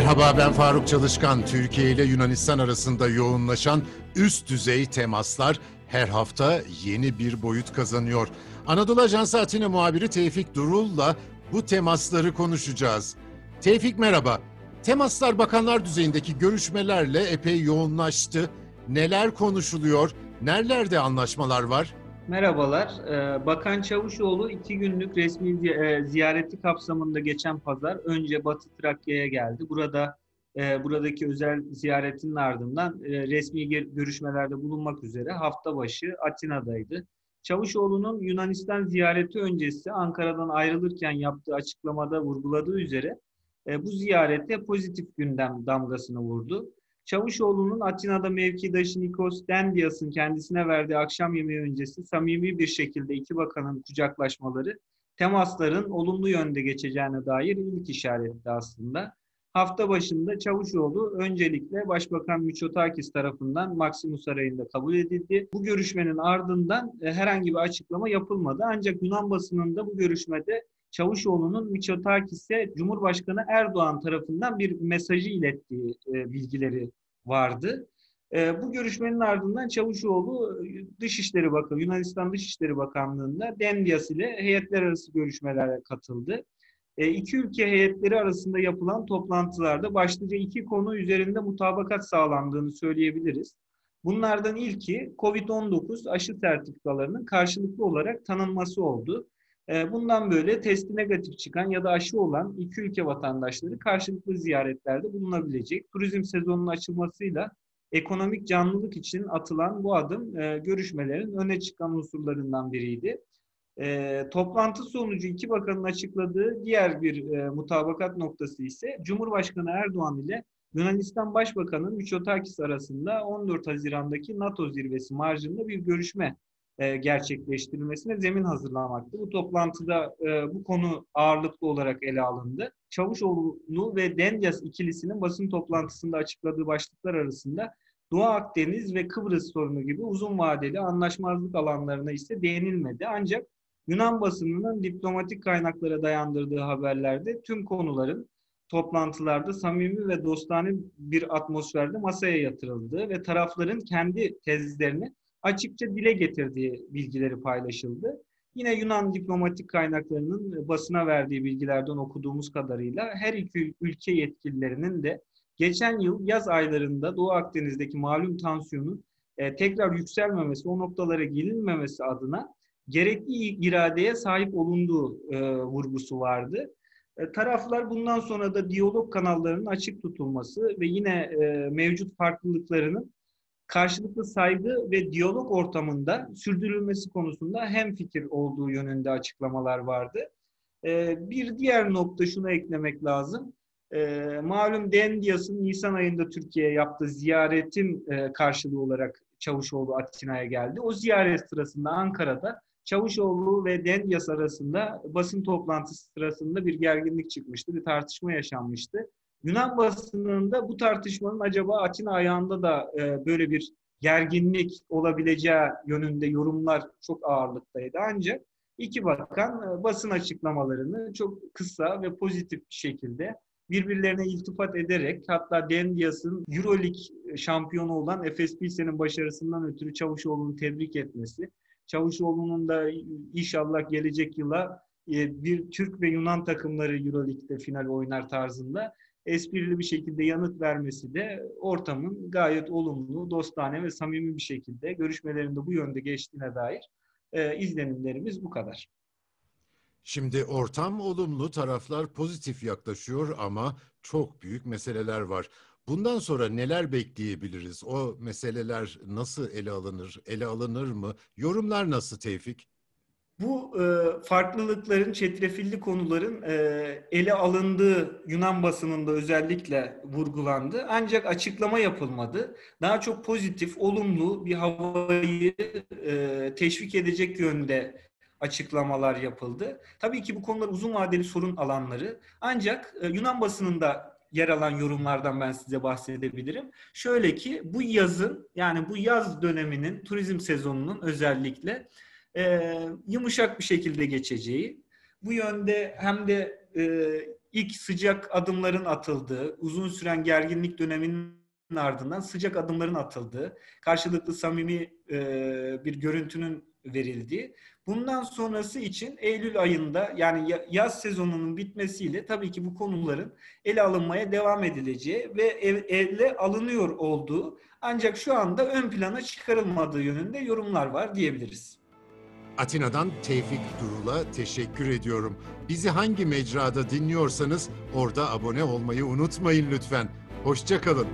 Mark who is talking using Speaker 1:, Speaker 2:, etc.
Speaker 1: Merhaba ben Faruk Çalışkan. Türkiye ile Yunanistan arasında yoğunlaşan üst düzey temaslar her hafta yeni bir boyut kazanıyor. Anadolu Ajansı Atina muhabiri Tevfik Durul'la bu temasları konuşacağız. Tevfik merhaba. Temaslar bakanlar düzeyindeki görüşmelerle epey yoğunlaştı. Neler konuşuluyor? Nerelerde anlaşmalar var?
Speaker 2: Merhabalar. Ee, Bakan Çavuşoğlu iki günlük resmi e, ziyareti kapsamında geçen pazar önce Batı Trakya'ya geldi. Burada e, buradaki özel ziyaretinin ardından e, resmi görüşmelerde bulunmak üzere hafta başı Atina'daydı. Çavuşoğlu'nun Yunanistan ziyareti öncesi Ankara'dan ayrılırken yaptığı açıklamada vurguladığı üzere bu ziyarete pozitif gündem damgasını vurdu. Çavuşoğlu'nun Atina'da mevkidaşı Nikos Dendias'ın kendisine verdiği akşam yemeği öncesi samimi bir şekilde iki bakanın kucaklaşmaları temasların olumlu yönde geçeceğine dair ilk işaretti aslında. Hafta başında Çavuşoğlu öncelikle Başbakan Miçotakis tarafından Maximus Sarayı'nda kabul edildi. Bu görüşmenin ardından e, herhangi bir açıklama yapılmadı. Ancak Yunan basınında bu görüşmede Çavuşoğlu'nun Miçotakis'e Cumhurbaşkanı Erdoğan tarafından bir mesajı ilettiği e, bilgileri vardı. E, bu görüşmenin ardından Çavuşoğlu Dışişleri Bakanı, Yunanistan Dışişleri Bakanlığı'nda Dendias ile heyetler arası görüşmelere katıldı. E, iki ülke heyetleri arasında yapılan toplantılarda başlıca iki konu üzerinde mutabakat sağlandığını söyleyebiliriz. Bunlardan ilki COVID-19 aşı sertifikalarının karşılıklı olarak tanınması oldu. E, bundan böyle testi negatif çıkan ya da aşı olan iki ülke vatandaşları karşılıklı ziyaretlerde bulunabilecek. Turizm sezonunun açılmasıyla ekonomik canlılık için atılan bu adım e, görüşmelerin öne çıkan unsurlarından biriydi. E, toplantı sonucu iki bakanın açıkladığı diğer bir e, mutabakat noktası ise Cumhurbaşkanı Erdoğan ile Yunanistan Başbakanı Mitsotakis arasında 14 Haziran'daki NATO zirvesi marjında bir görüşme e, gerçekleştirilmesine zemin hazırlamaktı. Bu toplantıda e, bu konu ağırlıklı olarak ele alındı. Çavuşoğlu ve Dendyas ikilisinin basın toplantısında açıkladığı başlıklar arasında Doğu Akdeniz ve Kıbrıs sorunu gibi uzun vadeli anlaşmazlık alanlarına ise değinilmedi. Ancak Yunan basınının diplomatik kaynaklara dayandırdığı haberlerde tüm konuların toplantılarda samimi ve dostane bir atmosferde masaya yatırıldığı ve tarafların kendi tezlerini açıkça dile getirdiği bilgileri paylaşıldı. Yine Yunan diplomatik kaynaklarının basına verdiği bilgilerden okuduğumuz kadarıyla her iki ülke yetkililerinin de geçen yıl yaz aylarında Doğu Akdeniz'deki malum tansiyonun e, tekrar yükselmemesi, o noktalara gelinmemesi adına gerekli iradeye sahip olunduğu e, vurgusu vardı. E, taraflar bundan sonra da diyalog kanallarının açık tutulması ve yine mevcut farklılıklarının karşılıklı saygı ve diyalog ortamında sürdürülmesi konusunda hem fikir olduğu yönünde açıklamalar vardı. Ee, bir diğer nokta şunu eklemek lazım. Ee, malum Dendias'ın Nisan ayında Türkiye'ye yaptığı ziyaretin e, karşılığı olarak Çavuşoğlu Atina'ya geldi. O ziyaret sırasında Ankara'da Çavuşoğlu ve Dendias arasında basın toplantısı sırasında bir gerginlik çıkmıştı, bir tartışma yaşanmıştı. Yunan basınında bu tartışmanın acaba Atina ayağında da e, böyle bir gerginlik olabileceği yönünde yorumlar çok ağırlıktaydı. Ancak iki bakan e, basın açıklamalarını çok kısa ve pozitif bir şekilde birbirlerine iltifat ederek hatta Dendias'ın Euroleague şampiyonu olan Efes Pilsen'in başarısından ötürü Çavuşoğlu'nu tebrik etmesi, Çavuşoğlu'nun da inşallah gelecek yıla e, bir Türk ve Yunan takımları Euroleague'de final oynar tarzında esprili bir şekilde yanıt vermesi de ortamın gayet olumlu, dostane ve samimi bir şekilde görüşmelerinde bu yönde geçtiğine dair e, izlenimlerimiz bu kadar.
Speaker 1: Şimdi ortam olumlu, taraflar pozitif yaklaşıyor ama çok büyük meseleler var. Bundan sonra neler bekleyebiliriz? O meseleler nasıl ele alınır? Ele alınır mı? Yorumlar nasıl Tevfik?
Speaker 2: Bu e, farklılıkların, çetrefilli konuların e, ele alındığı Yunan basınında özellikle vurgulandı. Ancak açıklama yapılmadı. Daha çok pozitif, olumlu bir havayı e, teşvik edecek yönde açıklamalar yapıldı. Tabii ki bu konular uzun vadeli sorun alanları. Ancak e, Yunan basınında yer alan yorumlardan ben size bahsedebilirim. Şöyle ki bu yazın yani bu yaz döneminin turizm sezonunun özellikle e, yumuşak bir şekilde geçeceği, bu yönde hem de e, ilk sıcak adımların atıldığı, uzun süren gerginlik döneminin ardından sıcak adımların atıldığı, karşılıklı samimi e, bir görüntünün verildiği. Bundan sonrası için Eylül ayında yani ya- yaz sezonunun bitmesiyle tabii ki bu konuların ele alınmaya devam edileceği ve ele alınıyor olduğu ancak şu anda ön plana çıkarılmadığı yönünde yorumlar var diyebiliriz.
Speaker 1: Atina'dan Tevfik Durul'a teşekkür ediyorum. Bizi hangi mecrada dinliyorsanız orada abone olmayı unutmayın lütfen. Hoşçakalın.